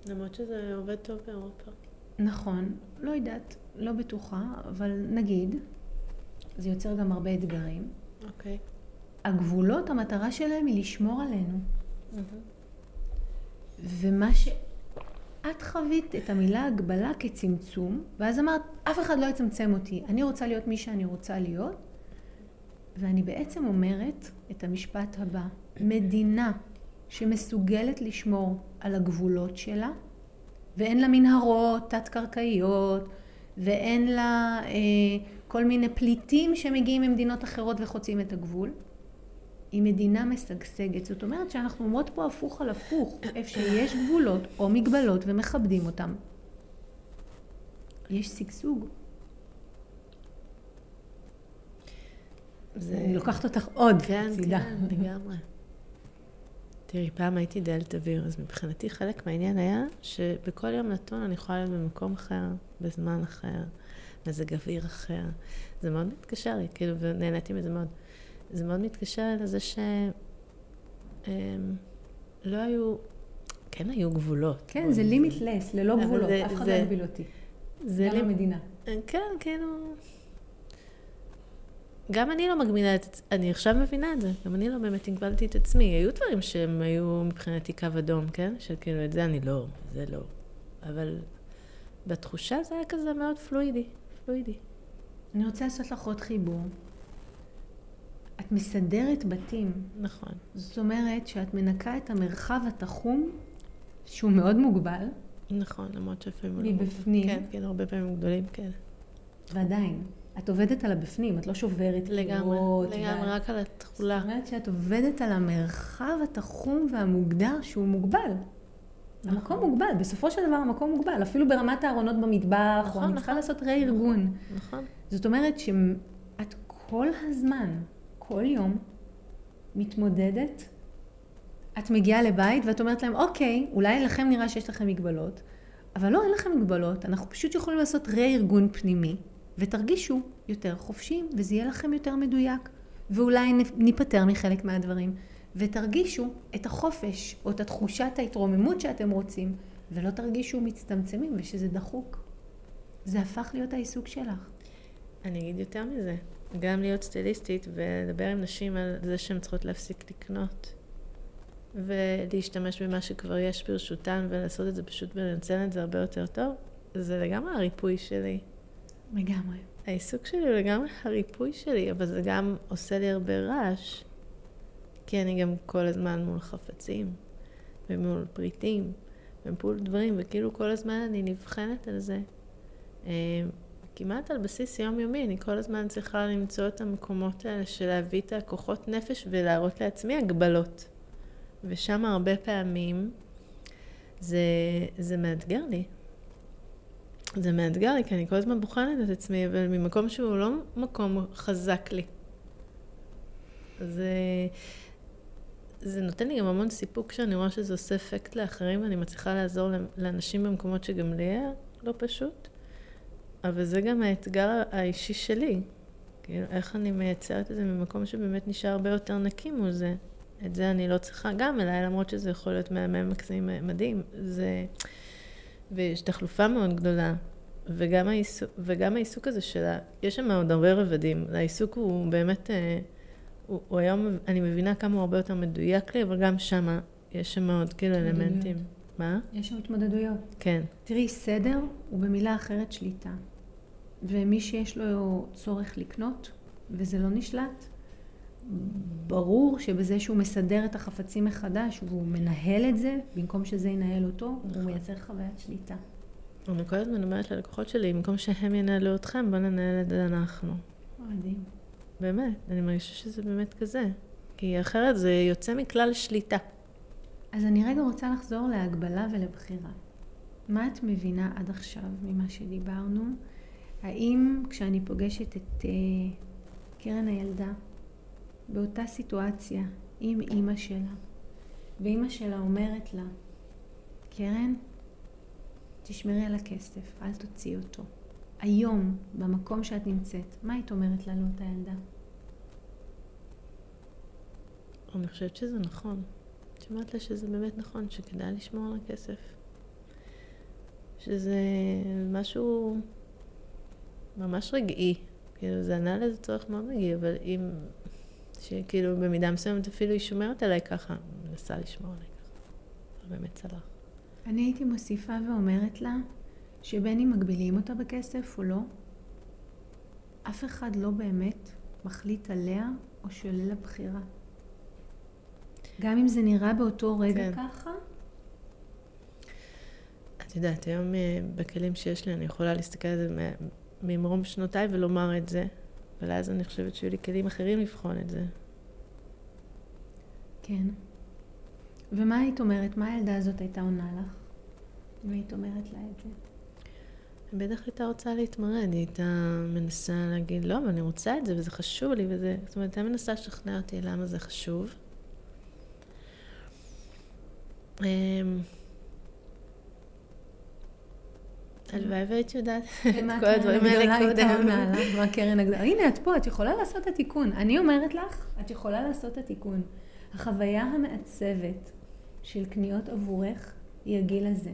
B: למרות שזה עובד טוב באירופה.
A: נכון, לא יודעת, לא בטוחה, אבל נגיד, זה יוצר גם הרבה אתגרים.
B: אוקיי.
A: הגבולות, המטרה שלהם היא לשמור עלינו. ומה ש... את חווית את המילה הגבלה כצמצום, ואז אמרת, אף אחד לא יצמצם אותי, אני רוצה להיות מי שאני רוצה להיות, ואני בעצם אומרת את המשפט הבא, מדינה שמסוגלת לשמור על הגבולות שלה, ואין לה מנהרות תת-קרקעיות, ואין לה אה, כל מיני פליטים שמגיעים ממדינות אחרות וחוצים את הגבול, היא מדינה משגשגת. זאת אומרת שאנחנו אומרות פה הפוך על הפוך, איפה שיש גבולות או מגבלות ומכבדים אותם. יש שגשוג.
B: זה...
A: אני לוקחת אותך עוד
B: כן,
A: צידה.
B: כן, לגמרי. תראי, פעם הייתי דיילת אוויר, אז מבחינתי חלק מהעניין היה שבכל יום נתון אני יכולה להיות במקום אחר, בזמן אחר, מזג אוויר אחר. זה מאוד מתקשר לי, כאילו, ונהניתי מזה מאוד. זה מאוד מתקשר לזה ש... אמ, לא היו, כן היו גבולות.
A: כן, זה לימיטלס, ללא גבולות,
B: זה-
A: אף אחד לא יגביל אותי.
B: זה
A: גם המדינה.
B: כן, כאילו... גם אני לא מגבילה את עצמי, אני עכשיו מבינה את זה, גם אני לא באמת הגבלתי את עצמי. היו דברים שהם היו מבחינתי קו אדום, כן? שכאילו, את זה אני לא, זה לא. אבל בתחושה זה היה כזה מאוד פלואידי, פלואידי.
A: אני רוצה לעשות לך עוד חיבור. את מסדרת בתים.
B: נכון.
A: זאת אומרת שאת מנקה את המרחב התחום, שהוא מאוד מוגבל,
B: נכון, למרות שלפעמים... לא
A: מבפנים.
B: כן, כן, הרבה פעמים גדולים, כן.
A: ועדיין, את עובדת על הבפנים, את לא שוברת
B: לגמרי,
A: קירות,
B: לגמרי,
A: ואת-
B: רק על התכולה.
A: זאת אומרת שאת עובדת על המרחב התחום והמוגדר שהוא מוגבל.
B: נכון.
A: המקום מוגבל, בסופו של דבר המקום מוגבל, אפילו ברמת הארונות במטבח,
B: נכון,
A: או אני צריכה
B: נכון.
A: לעשות רה-ארגון.
B: נכון.
A: זאת אומרת שאת כל הזמן, כל יום, מתמודדת. את מגיעה לבית ואת אומרת להם, אוקיי, אולי לכם נראה שיש לכם מגבלות, אבל לא, אין לכם מגבלות, אנחנו פשוט יכולים לעשות רה-ארגון פנימי, ותרגישו יותר חופשיים, וזה יהיה לכם יותר מדויק, ואולי ניפטר מחלק מהדברים, ותרגישו את החופש, או את התחושת ההתרוממות שאתם רוצים, ולא תרגישו מצטמצמים ושזה דחוק. זה הפך להיות העיסוק שלך.
B: אני אגיד יותר מזה, גם להיות סטייליסטית ולדבר עם נשים על זה שהן צריכות להפסיק לקנות ולהשתמש במה שכבר יש ברשותן ולעשות את זה פשוט ולנצל את זה הרבה יותר טוב, זה לגמרי הריפוי שלי.
A: לגמרי.
B: העיסוק שלי הוא לגמרי הריפוי שלי, אבל זה גם עושה לי הרבה רעש, כי אני גם כל הזמן מול חפצים ומול פריטים ומול דברים, וכאילו כל הזמן אני נבחנת על זה. אה, כמעט על בסיס יומיומי, אני כל הזמן צריכה למצוא את המקומות האלה של להביא את הכוחות נפש ולהראות לעצמי הגבלות. ושם הרבה פעמים זה, זה מאתגר לי. זה מאתגר לי, כי אני כל הזמן בוחנת את עצמי, אבל ממקום שהוא לא מקום חזק לי. זה, זה נותן לי גם המון סיפוק שאני רואה שזה עושה אפקט לאחרים, ואני מצליחה לעזור לאנשים במקומות שגם לי לא פשוט. אבל זה גם האתגר האישי שלי. כאילו, איך אני מייצרת את זה ממקום שבאמת נשאר הרבה יותר נקי מול זה. את זה אני לא צריכה גם אליי, למרות שזה יכול להיות מהמם, מקסים, מדהים. זה... ויש תחלופה מאוד גדולה. וגם העיסוק, וגם העיסוק הזה שלה, יש שם עוד הרבה רבדים. העיסוק הוא באמת, אה, הוא, הוא היום, אני מבינה כמה הוא הרבה יותר מדויק לי, אבל גם שמה יש שם עוד כאילו. אלמנטים. מה?
A: יש שם התמודדויות.
B: כן.
A: תראי, סדר הוא במילה אחרת שליטה. ומי שיש לו צורך לקנות, וזה לא נשלט, ברור שבזה שהוא מסדר את החפצים מחדש, והוא מנהל את זה, במקום שזה ינהל אותו, הוא
B: נכון.
A: מייצר חוויית שליטה.
B: אני כל הזמן אומרת ללקוחות שלי, במקום שהם ינהלו אתכם, בואו ננהל את זה אנחנו.
A: מדהים.
B: באמת, אני מרגישה שזה באמת כזה. כי אחרת זה יוצא מכלל שליטה.
A: אז אני רגע רוצה לחזור להגבלה ולבחירה. מה את מבינה עד עכשיו ממה שדיברנו? האם כשאני פוגשת את uh, קרן הילדה באותה סיטואציה עם אימא שלה, ואימא שלה אומרת לה, קרן, תשמרי על הכסף, אל תוציאי אותו. היום, במקום שאת נמצאת, מה היית אומרת לה לאותה ילדה?
B: אני חושבת שזה נכון. אומרת לה שזה באמת נכון, שכדאי לשמור על הכסף. שזה משהו ממש רגעי. כאילו, זה ענה לאיזה צורך מאוד רגעי, אבל אם... שכאילו במידה מסוימת אפילו היא שומרת עליי ככה, מנסה לשמור עליי ככה. באמת צלח.
A: אני הייתי מוסיפה ואומרת לה, שבין אם מגבילים אותה בכסף או לא, אף אחד לא באמת מחליט עליה או שולל הבחירה. גם אם זה נראה באותו רגע
B: כן.
A: ככה,
B: את יודעת, היום אה, בכלים שיש לי, אני יכולה להסתכל על זה ממרום שנותיי ולומר את זה, אבל אז אני חושבת שיהיו לי כלים אחרים לבחון את זה.
A: כן. ומה היית אומרת? מה הילדה הזאת הייתה עונה לך? אם היית אומרת לה את זה.
B: היא בטח הייתה רוצה להתמרד, היא הייתה מנסה להגיד, לא, אבל אני רוצה את זה, וזה חשוב לי, וזה... זאת אומרת, הייתה מנסה לשכנע אותי למה זה חשוב. הלוואי והייתי יודעת את כל הדברים האלה קודם.
A: מה קרן הגדולה? הנה, את פה, את יכולה לעשות את התיקון. אני אומרת לך, את יכולה לעשות את התיקון. החוויה המעצבת של קניות עבורך היא הגיל הזה.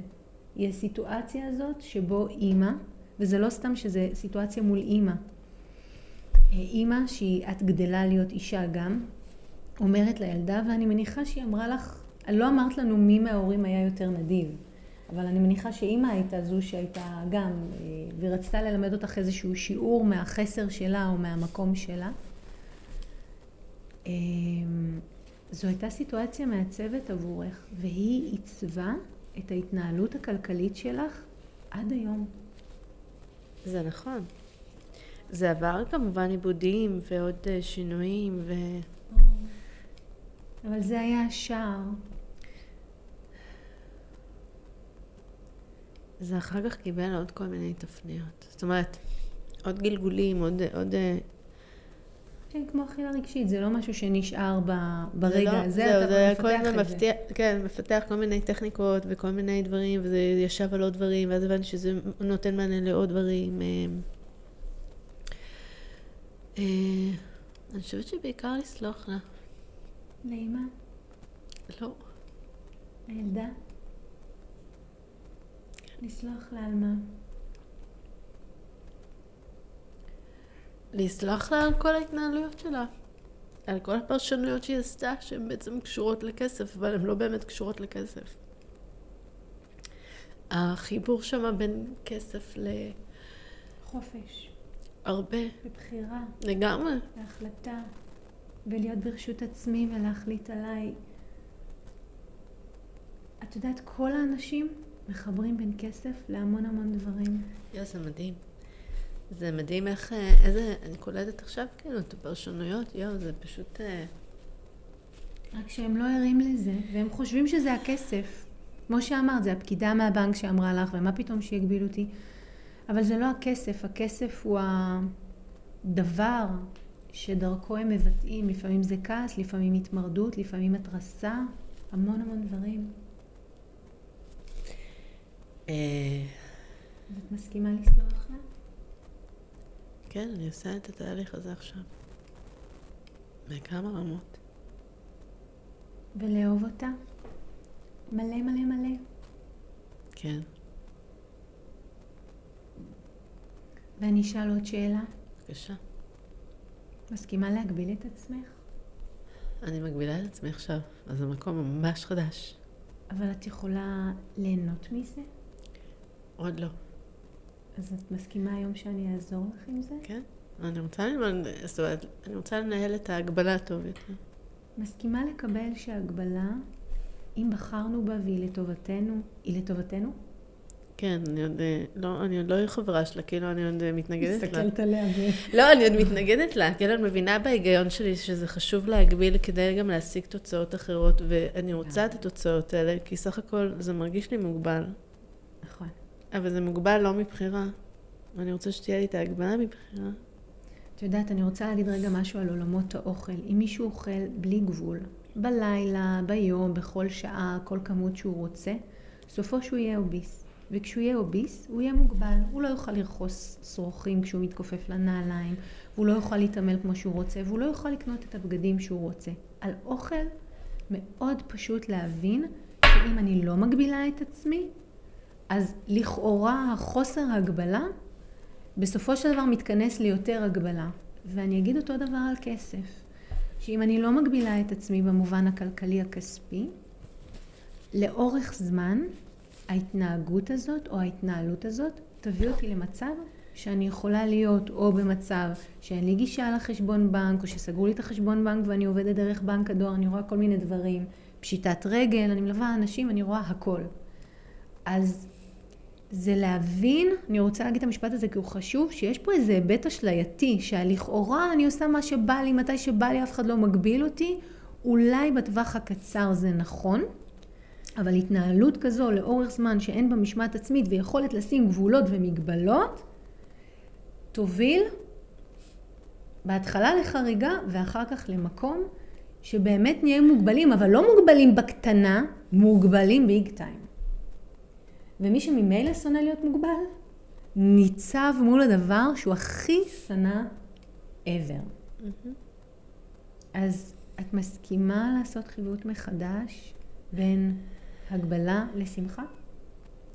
A: היא הסיטואציה הזאת שבו אימא, וזה לא סתם שזה סיטואציה מול אימא. אימא, שאת גדלה להיות אישה גם, אומרת לילדה, ואני מניחה שהיא אמרה לך, לא אמרת לנו מי מההורים היה יותר נדיב, אבל אני מניחה שאימא הייתה זו שהייתה גם, אה, והיא רצתה ללמד אותך איזשהו שיעור מהחסר שלה או מהמקום שלה. אה, זו הייתה סיטואציה מעצבת עבורך, והיא עיצבה את ההתנהלות הכלכלית שלך עד היום.
B: זה נכון. זה עבר כמובן עיבודים ועוד אה, שינויים, ו...
A: אבל זה היה השער.
B: זה אחר כך קיבל עוד כל מיני תפניות. זאת אומרת, עוד גלגולים, עוד... עוד אה,
A: כן, כמו אכילה רגשית, זה לא משהו שנשאר ב- ברגע
B: לא,
A: הזה,
B: זהו,
A: אתה
B: זה
A: מפתח את זה.
B: מפתיע, כן, מפתח כל מיני טכניקות וכל מיני דברים, וזה ישב על עוד דברים, ואז הבנתי שזה נותן מענה לעוד דברים. אה, אה, אני חושבת שבעיקר לסלוח לה.
A: לאמא,
B: לא.
A: הילדה, לסלוח לה על מה?
B: לסלוח לה על כל ההתנהלויות שלה. על כל הפרשנויות שהיא עשתה, שהן בעצם קשורות לכסף, אבל הן לא באמת קשורות לכסף. החיבור שם בין כסף
A: חופש,
B: להרבה,
A: בבחירה,
B: לגמרי.
A: להחלטה, ולהיות ברשות עצמי ולהחליט עליי. את יודעת, כל האנשים מחברים בין כסף להמון המון דברים.
B: יואו, זה מדהים. זה מדהים איך, אה, איזה, אני קולטת עכשיו כאילו את הפרשנויות, יואו, זה פשוט... אה,
A: רק שהם לא ערים לזה, והם חושבים שזה הכסף. כמו שאמרת, זה הפקידה מהבנק שאמרה לך, ומה פתאום שיגביל אותי. אבל זה לא הכסף, הכסף הוא הדבר שדרכו הם מבטאים. לפעמים זה כעס, לפעמים התמרדות, לפעמים התרסה, המון המון דברים.
B: אה,
A: את מסכימה לסלוח לה?
B: כן, אני עושה את התהליך הזה עכשיו. בכמה רמות.
A: ולאהוב אותה? מלא מלא מלא.
B: כן.
A: ואני אשאל עוד שאלה.
B: בבקשה.
A: מסכימה להגביל את עצמך?
B: אני מגבילה את עצמי עכשיו, אז זה מקום ממש חדש.
A: אבל את יכולה ליהנות מזה?
B: עוד לא.
A: אז את מסכימה היום שאני אעזור לך עם זה?
B: כן? אני רוצה ללמוד, זאת אומרת, אני רוצה לנהל את ההגבלה טוב יותר.
A: מסכימה לקבל שההגבלה, אם בחרנו בה והיא לטובתנו, היא לטובתנו?
B: כן, אני עוד, אה, לא, אני עוד לא חברה שלה, כאילו אני עוד אה, מתנגדת לה.
A: מסתכלת עליה ו...
B: לא, אני עוד מתנגדת לה, כאילו אני מבינה בהיגיון שלי שזה חשוב להגביל כדי גם להשיג תוצאות אחרות, ואני רוצה את התוצאות האלה, כי סך הכל זה מרגיש לי מוגבל. אבל זה מוגבל לא מבחירה. ואני רוצה שתהיה לי את ההגבלה מבחירה.
A: את יודעת, אני רוצה להגיד רגע משהו על עולמות האוכל. אם מישהו אוכל בלי גבול, בלילה, ביום, בכל שעה, כל כמות שהוא רוצה, סופו שהוא יהיה אוביס. וכשהוא יהיה אוביס, הוא יהיה מוגבל. הוא לא יוכל לרכוס שרוכים כשהוא מתכופף לנעליים, והוא לא יוכל להתעמל כמו שהוא רוצה, והוא לא יוכל לקנות את הבגדים שהוא רוצה. על אוכל מאוד פשוט להבין שאם אני לא מגבילה את עצמי, אז לכאורה החוסר ההגבלה בסופו של דבר מתכנס ליותר הגבלה. ואני אגיד אותו דבר על כסף. שאם אני לא מגבילה את עצמי במובן הכלכלי הכספי, לאורך זמן ההתנהגות הזאת או ההתנהלות הזאת תביא אותי למצב שאני יכולה להיות או במצב שאין לי גישה לחשבון בנק, או שסגרו לי את החשבון בנק ואני עובדת דרך בנק הדואר, אני רואה כל מיני דברים, פשיטת רגל, אני מלווה אנשים, אני רואה הכל. אז זה להבין, אני רוצה להגיד את המשפט הזה כי הוא חשוב, שיש פה איזה היבט אשלייתי, שהלכאורה אני עושה מה שבא לי, מתי שבא לי, אף אחד לא מגביל אותי, אולי בטווח הקצר זה נכון, אבל התנהלות כזו לאורך זמן שאין בה משמעת עצמית ויכולת לשים גבולות ומגבלות, תוביל בהתחלה לחריגה ואחר כך למקום שבאמת נהיה מוגבלים, אבל לא מוגבלים בקטנה, מוגבלים ביג טיים. ומי שממילא שונא להיות מוגבל, ניצב מול הדבר שהוא הכי שנא ever. Mm-hmm. אז את מסכימה לעשות חיווט מחדש בין הגבלה לשמחה?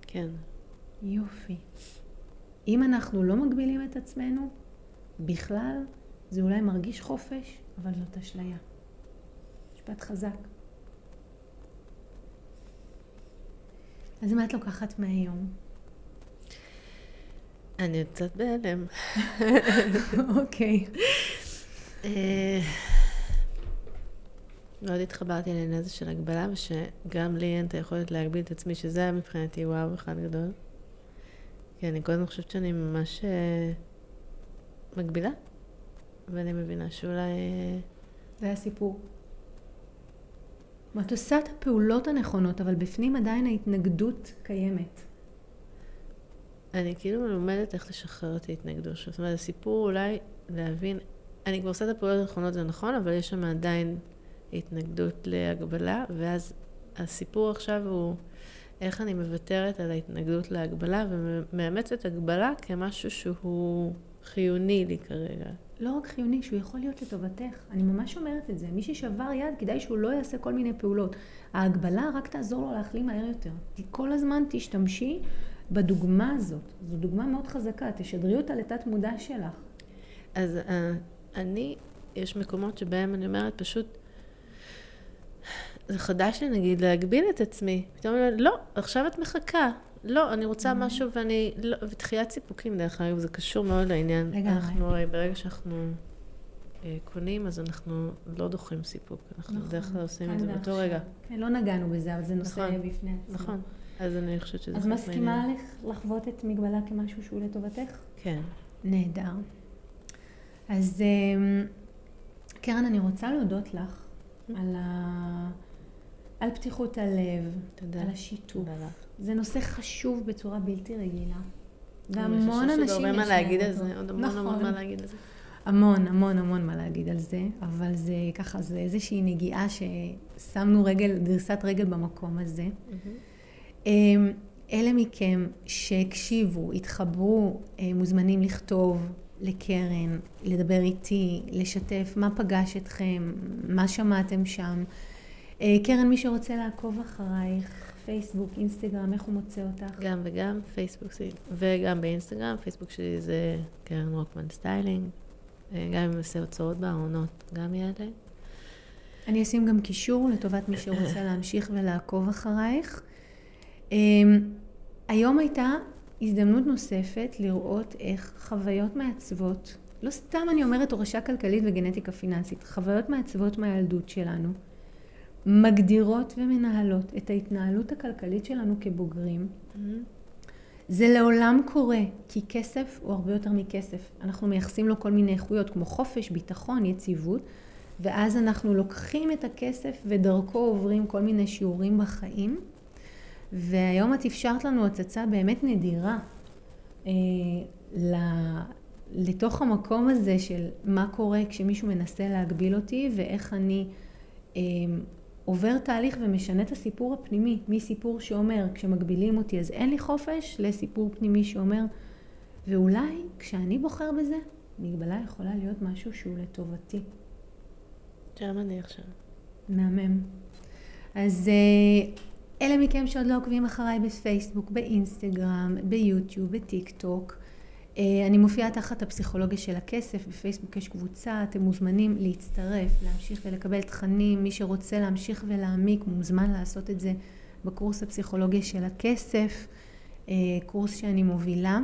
B: כן.
A: יופי. אם אנחנו לא מגבילים את עצמנו, בכלל זה אולי מרגיש חופש, אבל זאת אשליה. משפט חזק. אז מה את לוקחת מהיום?
B: אני קצת בהלם.
A: אוקיי.
B: אה, מאוד התחברתי לעניין הזה של הגבלה, ושגם לי אין את היכולת להגביל את עצמי, שזה היה מבחינתי וואו אחד גדול. כי אני כל הזמן חושבת שאני ממש אה, מגבילה, ואני מבינה שאולי... אה,
A: זה הסיפור. את עושה את הפעולות הנכונות, אבל בפנים עדיין ההתנגדות קיימת.
B: אני כאילו לומדת איך לשחרר את ההתנגדות. זאת אומרת, הסיפור אולי להבין, אני כבר עושה את הפעולות הנכונות, זה נכון, אבל יש שם עדיין התנגדות להגבלה, ואז הסיפור עכשיו הוא איך אני מוותרת על ההתנגדות להגבלה ומאמצת הגבלה כמשהו שהוא חיוני לי כרגע.
A: לא רק חיוני, שהוא יכול להיות לטובתך. אני ממש אומרת את זה. מי ששבר יד, כדאי שהוא לא יעשה כל מיני פעולות. ההגבלה רק תעזור לו להחלים מהר יותר. כל הזמן תשתמשי בדוגמה הזאת. זו דוגמה מאוד חזקה, תשדרי אותה לתת מודע שלך.
B: אז uh, אני, יש מקומות שבהם אני אומרת פשוט, זה חדש לי נגיד להגביל את עצמי. פתאום אני אומרת, לא, עכשיו את מחכה. לא, אני רוצה mm-hmm. משהו ואני, לא, ותחיית סיפוקים דרך אגב, זה קשור מאוד לעניין. לגמרי. אנחנו, ברגע שאנחנו אה, קונים, אז אנחנו לא דוחים סיפוק. אנחנו נכון, בדרך כלל עושים את זה באותו רגע.
A: כן, לא נגענו בזה, אבל זה נושא נכון, בפני עצמו.
B: נכון, אז אני חושבת שזה...
A: אז מסכימה לך לחוות את מגבלה כמשהו שהוא לטובתך?
B: כן.
A: נהדר. אז אה, קרן, אני רוצה להודות לך mm-hmm. על ה... על פתיחות הלב, תודה. על השיתוף. תודה. זה נושא חשוב בצורה בלתי רגילה.
B: והמון אנשים יש להם מה להגיד על זה, עוד המון נכון. המון מה להגיד על זה.
A: המון, המון, המון מה להגיד על זה, אבל זה ככה, זה איזושהי נגיעה ששמנו רגל, דריסת רגל במקום הזה. Mm-hmm. אלה מכם שהקשיבו, התחברו, אה, מוזמנים לכתוב לקרן, לדבר איתי, לשתף מה פגש אתכם, מה שמעתם שם. אה, קרן, מי שרוצה לעקוב אחרייך, פייסבוק, אינסטגרם, איך הוא מוצא אותך?
B: גם וגם, פייסבוק וגם באינסטגרם, פייסבוק שלי זה קרן רוקמן styling, אה, גם אם נעשה הוצאות בארונות, גם יעלה.
A: אני אשים גם קישור לטובת מי שרוצה להמשיך ולעקוב אחרייך. אה, היום הייתה הזדמנות נוספת לראות איך חוויות מעצבות, לא סתם אני אומרת הורשה כלכלית וגנטיקה פיננסית, חוויות מעצבות מהילדות שלנו, מגדירות ומנהלות את ההתנהלות הכלכלית שלנו כבוגרים. Mm-hmm. זה לעולם קורה, כי כסף הוא הרבה יותר מכסף. אנחנו מייחסים לו כל מיני איכויות כמו חופש, ביטחון, יציבות, ואז אנחנו לוקחים את הכסף ודרכו עוברים כל מיני שיעורים בחיים. והיום את אפשרת לנו הצצה באמת נדירה אה, לתוך המקום הזה של מה קורה כשמישהו מנסה להגביל אותי ואיך אני אה, עובר תהליך ומשנה את הסיפור הפנימי, מסיפור שאומר כשמגבילים אותי אז אין לי חופש, לסיפור פנימי שאומר ואולי כשאני בוחר בזה, מגבלה יכולה להיות משהו שהוא לטובתי.
B: שם אני עכשיו.
A: מהמם. אז אה, אלה מכם שעוד לא עוקבים אחריי בפייסבוק, באינסטגרם, ביוטיוב, בטיק טוק, אני מופיעה תחת הפסיכולוגיה של הכסף, בפייסבוק יש קבוצה, אתם מוזמנים להצטרף, להמשיך ולקבל תכנים, מי שרוצה להמשיך ולהעמיק מוזמן לעשות את זה בקורס הפסיכולוגיה של הכסף, אה, קורס שאני מובילה.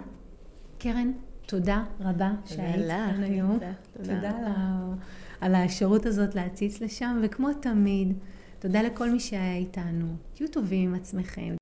A: קרן, תודה רבה שהיית כאן היום. תודה, תודה על, ה... על האפשרות הזאת להציץ לשם, וכמו תמיד, תודה לכל מי שהיה איתנו. תהיו טובים עם עצמכם.